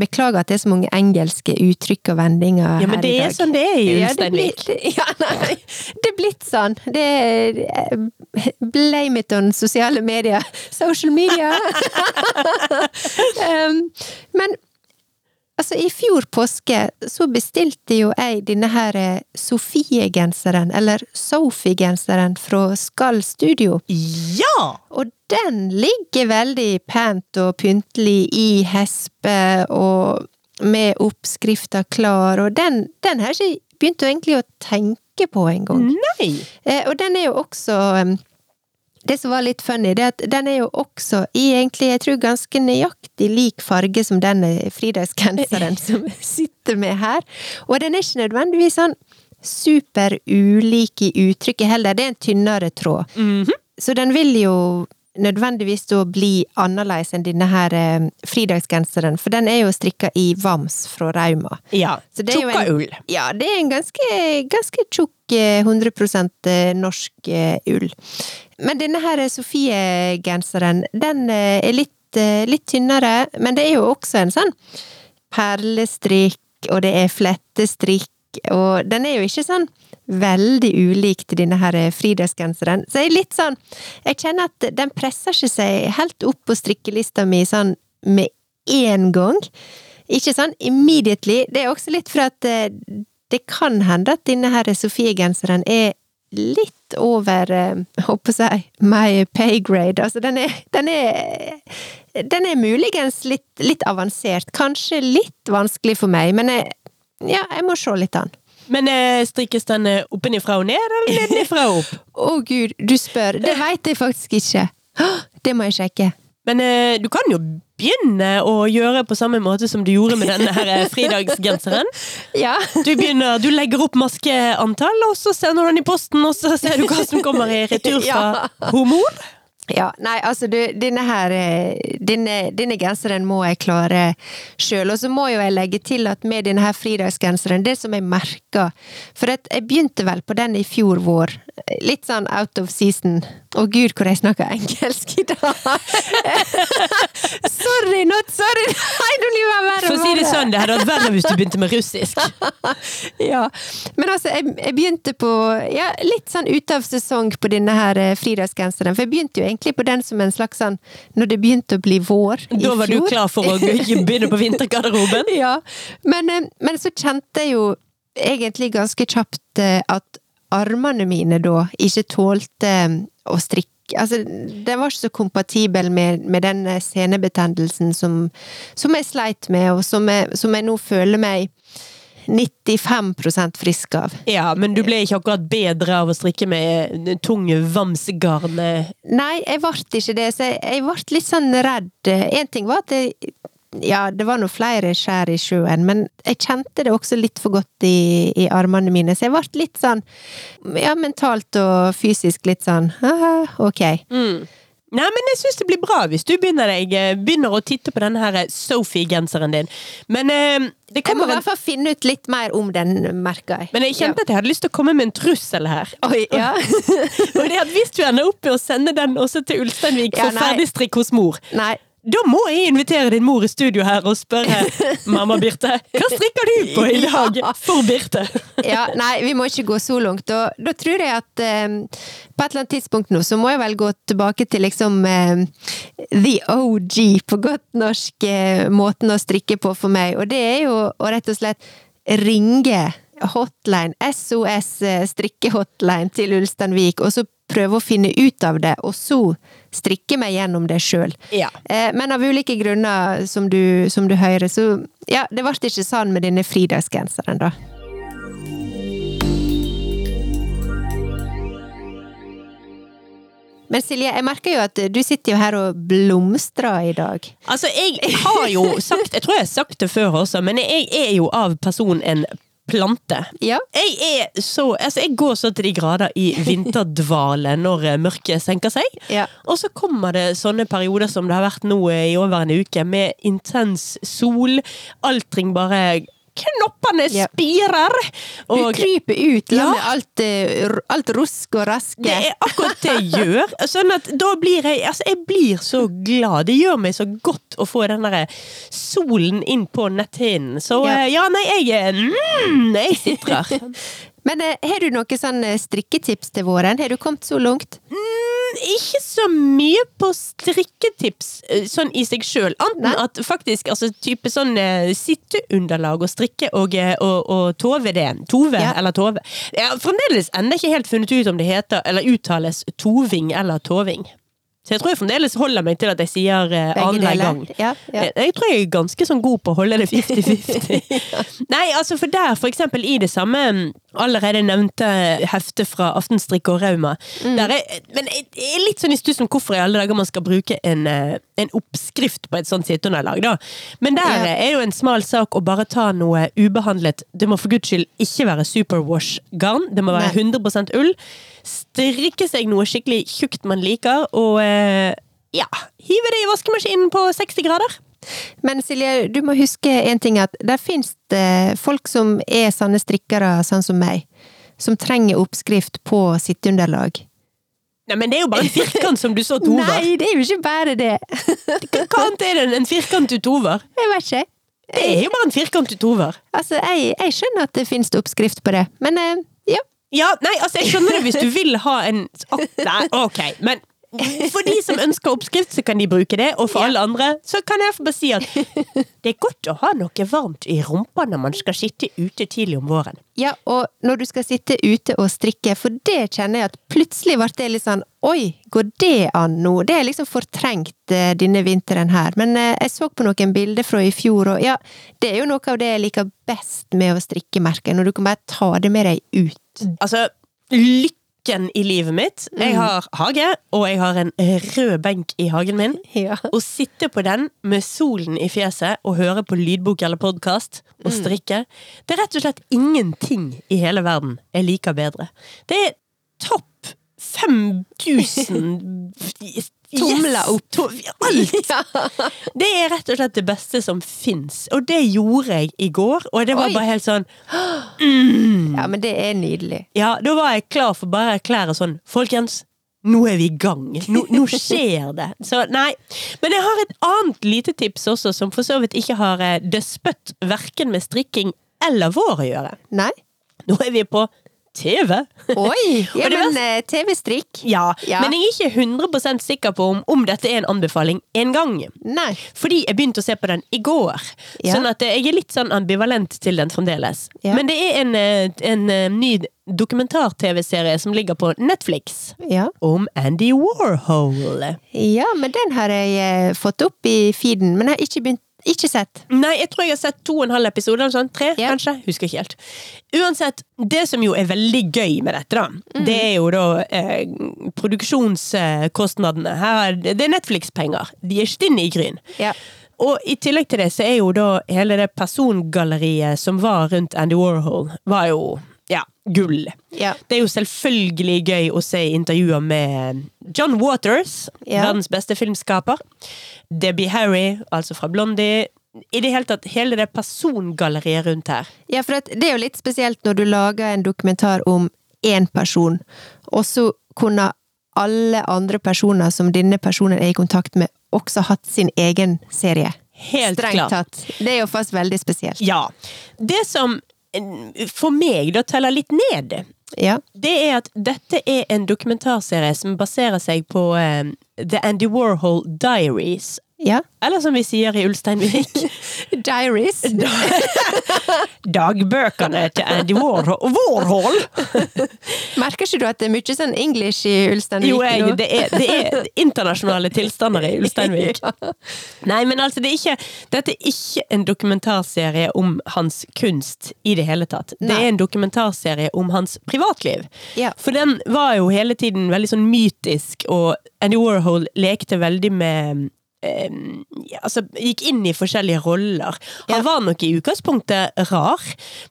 Beklager at det er så mange engelske uttrykk og vendinger her i dag. Ja, men det er sånn det er i Ulsteinvik. Ja, nei, det er blitt sånn. Det er eh, Blame it on sosiale medier. Social media! um, men altså, i fjor påske så bestilte jo jeg denne her eh, Sofie-genseren, eller Sophie-genseren fra Skall Studio. Ja! Og den ligger veldig pent og pyntelig i hespe, og med oppskrifta klar, og den, den har jeg ikke begynt egentlig å tenke på engang. Eh, og den er jo også Det som var litt funny, det er at den er jo også i egentlig, jeg tror, ganske nøyaktig lik farge som den fridagsgenseren som sitter med her. Og den er ikke nødvendigvis sånn superulik i uttrykket heller. Det er en tynnere tråd. Så den vil jo nødvendigvis da bli annerledes enn denne her eh, fridagsgenseren, for den er jo strikka i vams fra Rauma. Ja. Så det jo Tjukka en- ull. Ja, det er en ganske, ganske tjukk eh, 100% norsk eh, ull. Men denne her Sofie-genseren, den eh, er litt, eh, litt tynnere, men det er jo også en sånn perlestrikk, og det er flettestrikk, og den er jo ikke sånn veldig ulik til denne her fridagsgenseren. Så jeg er litt sånn Jeg kjenner at den presser ikke seg helt opp på strikkelista mi sånn med én gang. Ikke sånn immediately. Det er også litt for at eh, det kan hende at denne her Sofie-genseren er litt over håper jeg my pay grade. Altså, den er, den er Den er muligens litt, litt avansert. Kanskje litt vanskelig for meg, men jeg, ja, jeg må se litt an. Men eh, strikkes den eh, oppenifra og ned, eller nedenifra og opp? Å gud, du spør. Det veit jeg faktisk ikke. Det må jeg sjekke. Men eh, du kan jo begynne å gjøre på samme måte som du gjorde med denne her eh, fridagsgenseren. Ja. Du begynner, du legger opp maskeantall, og så sender du den i posten, og så ser du hva som kommer i retur fra Ja. hormon. Ja, nei, altså du, denne her eh, Denne, denne genseren må jeg klare sjøl. Og så må jo jeg legge til at med denne her fridagsgenseren, det som jeg merka For jeg begynte vel på den i fjor vår. Litt sånn out of season. Å gud, hvor jeg snakker engelsk i dag! sorry, not sorry! Nei, nå blir jeg verre For å si det sånn, det hadde vært verre hvis du begynte med russisk. ja. Men altså, jeg, jeg begynte på ja, litt sånn ute av sesong på denne her eh, fridagsgenseren. For jeg begynte jo egentlig på den som en slags sånn Når det begynte å bli vår i Da var du klar for å begynne på vintergarderoben. Ja. Men, eh, men så kjente jeg jo egentlig ganske kjapt eh, at armene mine da ikke tålte eh, å strikke. Altså, den var ikke så kompatibel med, med den senebetennelsen som, som jeg sleit med, og som jeg, som jeg nå føler meg 95% frisk av. Ja, men du ble ikke akkurat bedre av å strikke med tunge tung vamsgarn. eh. Nei, jeg ble ikke det, så jeg, ble litt sånn redd. En ting var at jeg, ja, det var nå flere skjær i sjøen, men jeg kjente det også litt for godt i, i armene mine, så jeg ble litt sånn, ja, mentalt og fysisk litt sånn, ok. ok. Nei, men jeg syns det blir bra hvis du begynner, deg, eh, begynner å titte på denne her eh, Sophie-genseren din. Men eh, det Jeg må kommer i hvert fall finne ut litt mer om den, merker jeg. men jeg kjente at jeg hadde lyst til å komme med en trussel her. Oi, ja. Og det at Hvis du ender opp med å sende den også til Ulsteinvik Ja, for ferdigstrikk hos mor, Nei, da må jeg invitere din mor i studio her og spørre Mamma Birte, hva strikker du på i dag for Birte? ja, nei, vi må ikke gå så langt. Og da tror jeg at eh, på et eller annet tidspunkt nå, så må jeg vel gå tilbake til liksom eh, the OG, på godt norsk, eh, måten å strikke på for meg. Og det er jo å rett og slett ringe hotline, SOS eh, strikkehotline til Ulsteinvik, og så prøve å finne ut av det, og så strikke meg gjennom det sjøl. Ja. Eh, Men av ulike grunner, som du, som du hører, så ja, det ble ikke sånn med denne fridagsgenseren, da. Men Silje, jeg merker jo at du sitter jo her og blomstrer i dag. Altså, jeg har jo sagt, jeg tror jeg har sagt det før også, men jeg er jo av person en plante. Ja. Jeg så, altså jeg går så til de grader i vinterdvale når eh, mørket senker seg. Ja. Og så kommer det sånne perioder som det har vært nå eh, i over en uke, med intens sol. Altring bare Knoppene spirer! Du Og kryper ut Ja. med alt, eh, alt rusk og raske. det er akkurat det jeg gjør. Sånn at da blir jeg Altså, jeg blir så glad. Det gjør meg så godt å få den derre solen inn på netthinnen. Så Ja. eh, ja, nei, jeg mm, Jeg sitrer. Men eh, har du noen sånne strikketips til våren? Har du kommet så langt? Mm, ikke så mye på strikketips eh, sånn i seg sjøl. Anten Nei. at faktisk altså, type sånn eh, sitteunderlag og strikke og, eh, og, og tove det. Tove Ja. eller tove. Jeg har fremdeles ennå ikke helt funnet ut om det heter eller uttales toving eller toving. Så jeg tror jeg fremdeles holder meg til at jeg sier eh, annenhver gang. Ja, ja. Jeg, jeg tror jeg er ganske sånn god på å holde det 50-50. Nei, altså for der, for eksempel i det samme mm, allerede nevnte heftet fra Aftenstrikk og Rauma. Mm. Der er, men jeg jeg er litt sånn i stuss om hvorfor i alle dager man skal bruke en, eh, en oppskrift på et sånt sitteunderlag, da. Men der Ja. er jo en smal sak å bare ta noe ubehandlet Det må for guds skyld ikke være superwash-garn. Det må være Nei. 100% ull. Strikke seg noe skikkelig tjukt man liker, og eh, ja, hive det i vaskemaskinen på 60 grader. Men Silje, du må huske en ting, at der finnes det folk som er sanne strikkere, sånn som meg, som trenger oppskrift på sitteunderlag. Nei, men det er jo bare en firkant som du så tover. Nei, det er jo ikke bare det! Hva annet er det enn en firkant du tover? Jeg vet ikke. Det er jo bare en firkant du tover. Altså, jeg, jeg skjønner at det finnes oppskrift på det, men eh, ja. Nei, altså jeg skjønner det hvis du vil ha en Nei, ok, men for de som ønsker oppskrift, så kan de bruke det, og for alle andre så kan jeg bare si at det er godt å ha noe varmt i rumpa når man skal sitte ute tidlig om våren. Ja, og når du skal sitte ute og strikke, for det kjenner jeg at plutselig ble det litt sånn Oi, går det an nå? Det er liksom fortrengt eh, denne vinteren her. Men eh, jeg så på noen bilder fra i fjor, og ja, det er jo noe av det jeg liker best med å strikke merker, når du kan bare ta det med deg ut. Altså, lykken i livet mitt Jeg har hage, og jeg har en rød benk i hagen min. Ja. Å sitte på den med solen i fjeset og høre på lydbok eller podkast og strikke, det er rett og slett ingenting i hele verden jeg liker bedre. Det er topp 5000 Tomler opp. To, alt! Det er rett og slett det beste som fins, og det gjorde jeg i går. Og det var Oi. bare helt sånn Ja, men det er nydelig. Ja, da var jeg klar for bare å erklære sånn Folkens, nå er vi i gang. Nå, nå skjer det. Så nei. Men jeg har et annet lite tips også, som for så vidt ikke har eh, verken med strikking eller vår å gjøre. Nei? Nå er vi på TV. Oi! Ja, men var... TV-strikk? Ja, Ja. men jeg er ikke 100 sikker på om, om dette er en anbefaling en gang. Nei. Fordi jeg begynte å se på den i går. Ja. Sånn at jeg er litt sånn ambivalent til den fremdeles. Ja. Men det er en, eh, en eh, ny dokumentar-TV-serie som ligger på Netflix. Ja. Om Andy Warhol. ja, men den har jeg eh, fått opp i feeden, men jeg har ikke begynt ikke sett. Nei, jeg tror jeg har sett to og en halv episode, eller sånn. tre yeah. kanskje? Husker ikke helt. Uansett, det som jo er veldig gøy med dette, da, det er jo da eh, produksjonskostnadene. Her, er- det er Netflix-penger. De er stinn i gryn. Yeah. Og i tillegg til det så er jo da hele det persongalleriet som var rundt Andy Warhol, var jo ja, gull. Ja. Det er jo selvfølgelig gøy å se intervjuer med John Waters, Ja. verdens beste filmskaper. Debbie Harry, altså fra Blondie. I det hele tatt, hele det persongalleriet rundt her. Ja, for det er jo litt spesielt når du lager en dokumentar om én person, og så kunne alle andre personer som denne personen er i kontakt med, også hatt sin egen serie. Helt Strengt klart. tatt. Det er jo fast veldig spesielt. Ja. Det som for meg da teller litt ned, Ja. det er at dette er en dokumentarserie som baserer seg på eh, The Andy Warhol Diaries. Ja. Eller som vi sier i Ulsteinvik, Diaries. dagbøkene til Andy Warhol. Merker ikke du at det er mye sånn English i Ulsteinvik Jo, jeg, det, er, det er internasjonale tilstander i Ulsteinvik. Nei, men altså, det er ikke, dette er ikke en dokumentarserie om hans kunst i det hele tatt. Det er en dokumentarserie om hans privatliv. Ja. For den var jo hele tiden veldig sånn mytisk, og Andy Warhol lekte veldig med altså, gikk inn i forskjellige roller. Han Ja. var nok i utgangspunktet rar,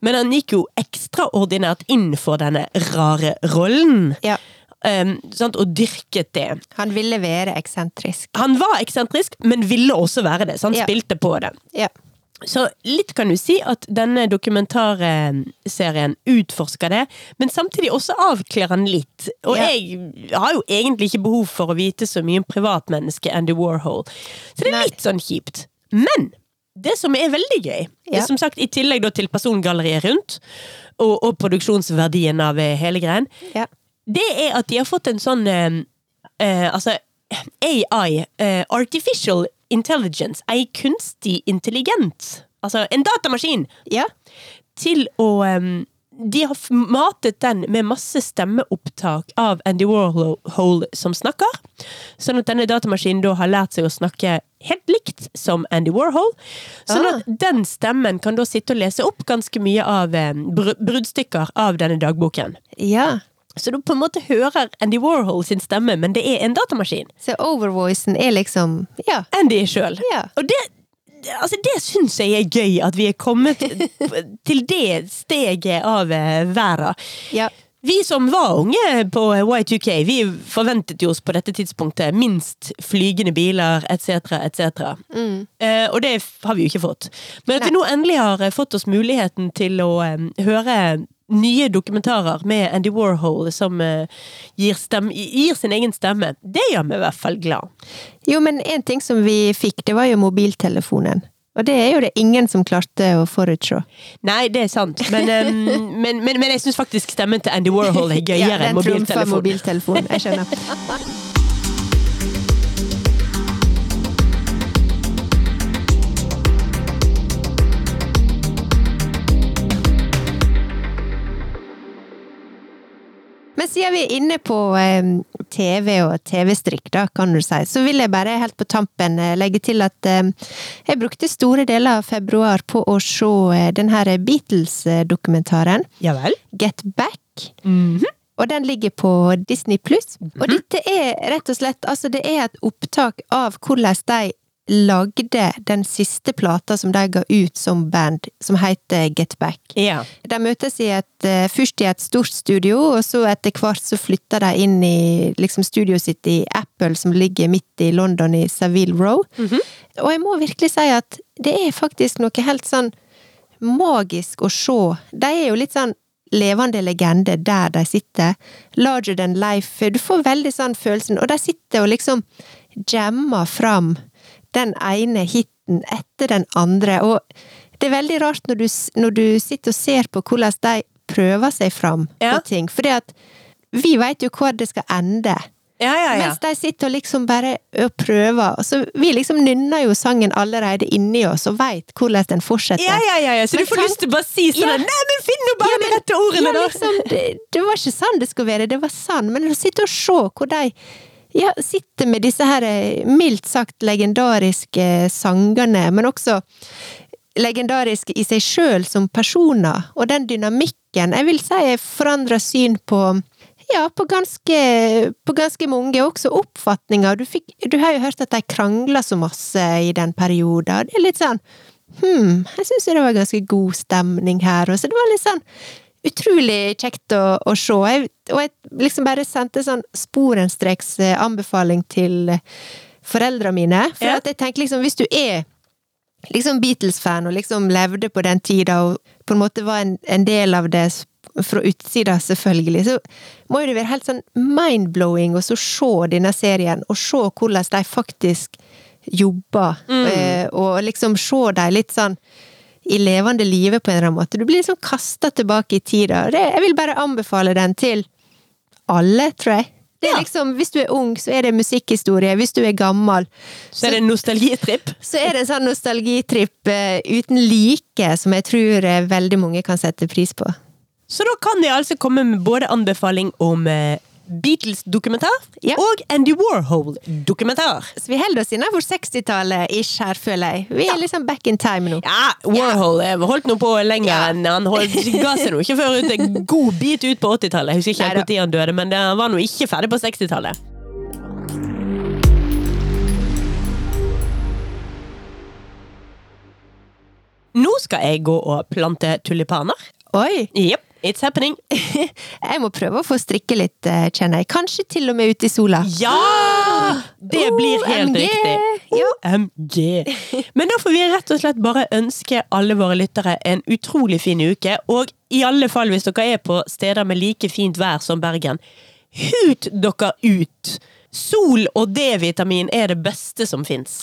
men han gikk jo ekstraordinært inn for denne rare rollen. Ja. Um, og dyrket det. Han ville være eksentrisk. Han var eksentrisk, men ville også være det, så han Ja. spilte på det. Ja. Så litt kan du si at denne dokumentarserien utforsker det, men samtidig også avkler han litt. Og Ja. jeg har jo egentlig ikke behov for å vite så mye om privatmennesket Andy Warhol, så det er Nei. litt sånn kjipt. Men det som er veldig gøy, Ja. er som sagt i tillegg til persongalleriet rundt, og, og produksjonsverdien av eh, hele greien, Ja. det er at de har fått en sånn eh, eh, Altså AI, eh, Artificial Intelligence, ei kunstig intelligent, altså en datamaskin, ja. til å um, De har matet den med masse stemmeopptak av Andy Warhol som snakker. Sånn at denne datamaskinen da har lært seg å snakke helt likt som Andy Warhol. Sånn Ah. at den stemmen kan da sitte og lese opp ganske mye av br bruddstykker av denne dagboken. Ja. Så du på en måte hører Andy Warhol sin stemme, men det er en datamaskin. Så overvoicen er liksom Ja. Andy sjøl. Ja. Og det, altså det syns jeg er gøy, at vi er kommet til det steget av eh, verden. ja. Vi som var unge på Y2K, vi forventet jo oss på dette tidspunktet minst flygende biler etc., etc. Eh, og det har vi jo ikke fått. Men at vi nå endelig har eh, fått oss muligheten til å eh, høre nye dokumentarer med Andy Warhol som eh, gir, stemme, gir sin egen stemme, det gjør meg i hvert fall glad. Jo, men en ting som vi fikk, det var jo mobiltelefonen. Og det er jo det ingen som klarte å forutse. Nei, det er sant, men, eh, men, men, men jeg syns faktisk stemmen til Andy Warhol er gøyere enn den mobiltelefonen. mobiltelefonen. Jeg skjønner. Men siden vi er inne på TV og TV-strikk, da, kan du si, så vil jeg bare helt på tampen eh, legge til at jeg brukte store deler av februar på å se eh, den her Beatles-dokumentaren Ja vel? Get Back. Mhm. Og den ligger på Disney pluss. Og dette er rett og slett altså det er et opptak av hvordan de lagde den siste plata som de ga ut som band, som heter Get Back. Ja. De møtes i et, eh, først i et stort studio, og så etter hvert så flytter de inn i liksom studioet sitt i Apple, som ligger midt i London, i Savile Row. Og jeg må virkelig si at det er faktisk noe helt sånn magisk å se. De er jo litt sånn levende legende der de sitter. Larger than life. Du får veldig sånn følelsen. Og de sitter og liksom jammer fram den ene hiten etter den andre. Og det er veldig rart når du, når du sitter og ser på hvordan de prøver seg fram Ja. på ting. Fordi at vi veit jo hvor det skal ende. Ja, ja, ja. Mens de sitter og liksom bare og prøver. Så vi liksom nynner jo sangen allerede inni oss og veit hvordan den fortsetter. Ja, ja, ja, ja. Så Men du får tenk- lyst til å bare si sånn. Nei, men finn nå bare de rette ordene, da! liksom, det, det var ikke sånn det skulle være, det var sånn. Men å sitte og se hvor de ja, sitter med disse her eh, mildt sagt legendariske sangene, men også legendariske i seg sjøl som personer, og den dynamikken. Jeg vil si jeg forandra syn på ja, på ganske, på ganske mange, også oppfatninger. Du, fikk, du har jo hørt at de krangla så masse i den perioden, det er litt sånn Hm, jeg syns det var ganske god stemning her, og så det var litt sånn utrolig kjekt å, å se. Jeg, og jeg liksom bare sendte sånn sporenstreks eh, anbefaling til eh, foreldrene mine. For Ja. at jeg tenker liksom, hvis du er liksom Beatles-fan og liksom levde på den tida og på en måte var en, en del av det fra utsida, selvfølgelig, så må jo det være helt sånn mind-blowing å så se denne serien, og se hvordan de faktisk jobber, mm. og liksom se dem litt sånn i levende live på en eller annen måte. Du blir liksom kasta tilbake i tida. Det, jeg vil bare anbefale den til alle, tror jeg. Det er Ja. liksom, Hvis du er ung, så er det musikkhistorie. Hvis du er gammel, Så er det en nostalgitripp. så er det en sånn nostalgitripp uh, uten like, som jeg tror uh, veldig mange kan sette pris på. Så da kan jeg altså komme med både anbefaling om eh, Beatles-dokumentar Ja. og Andy Warhol-dokumentar. Så vi holder oss innenfor 60-tallet ish her, føler jeg. Vi er liksom back in time nå. Ja, Warhol ja. holdt nå på lenger Ja. enn han holdt, ga seg nå ikke før ut en god bit ut på 80-tallet. Jeg husker ikke når han døde, men han var nå ikke ferdig på 60-tallet. Nå skal jeg gå og plante tulipaner. Oi! Jepp, it's happening. Jeg må prøve å få strikke litt, eh, kjenner jeg. Kanskje til og med ute i sola. Ja! Det blir helt OMG! riktig. OMG. Men da får vi rett og slett bare ønske alle våre lyttere en utrolig fin uke. Og i alle fall hvis dere er på steder med like fint vær som Bergen, hut dere ut! Sol og D-vitamin er det beste som fins.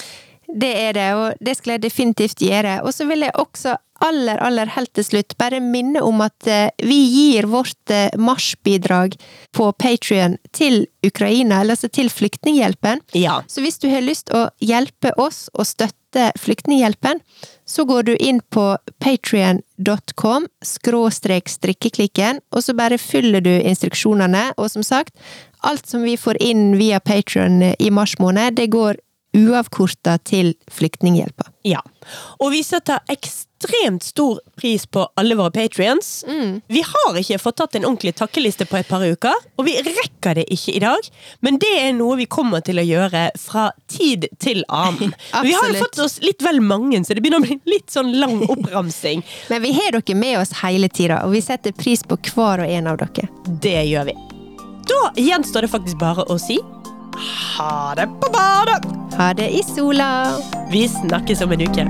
Det er det, og det skal jeg definitivt gjøre. Og så vil jeg også aller, aller helt til slutt bare minne om at eh, vi gir vårt eh, marsjbidrag på Patrion til Ukraina, eller altså til Flyktninghjelpen. Ja. Så hvis du har lyst å hjelpe oss å støtte Flyktninghjelpen, så går du inn på patrion.com skråstrek strikkeklikken, og så bare fyller du instruksjonene. Og som sagt, alt som vi får inn via Patrion i mars måned, det går uavkorta til Flyktninghjelpa. Ja. Og vi setter ekstremt stor pris på alle våre patrions. Vi har ikke fått tatt en ordentlig takkeliste på et par uker, og vi rekker det ikke i dag. Men det er noe vi kommer til å gjøre fra tid til annen. vi har jo fått oss litt vel mange, så det begynner å bli litt sånn lang oppramsing. Men vi har dere med oss hele tida, og vi setter pris på hver og en av dere. Det gjør vi. Da gjenstår det faktisk bare å si ha det på badet! Ha det i sola! Vi snakkes om en uke.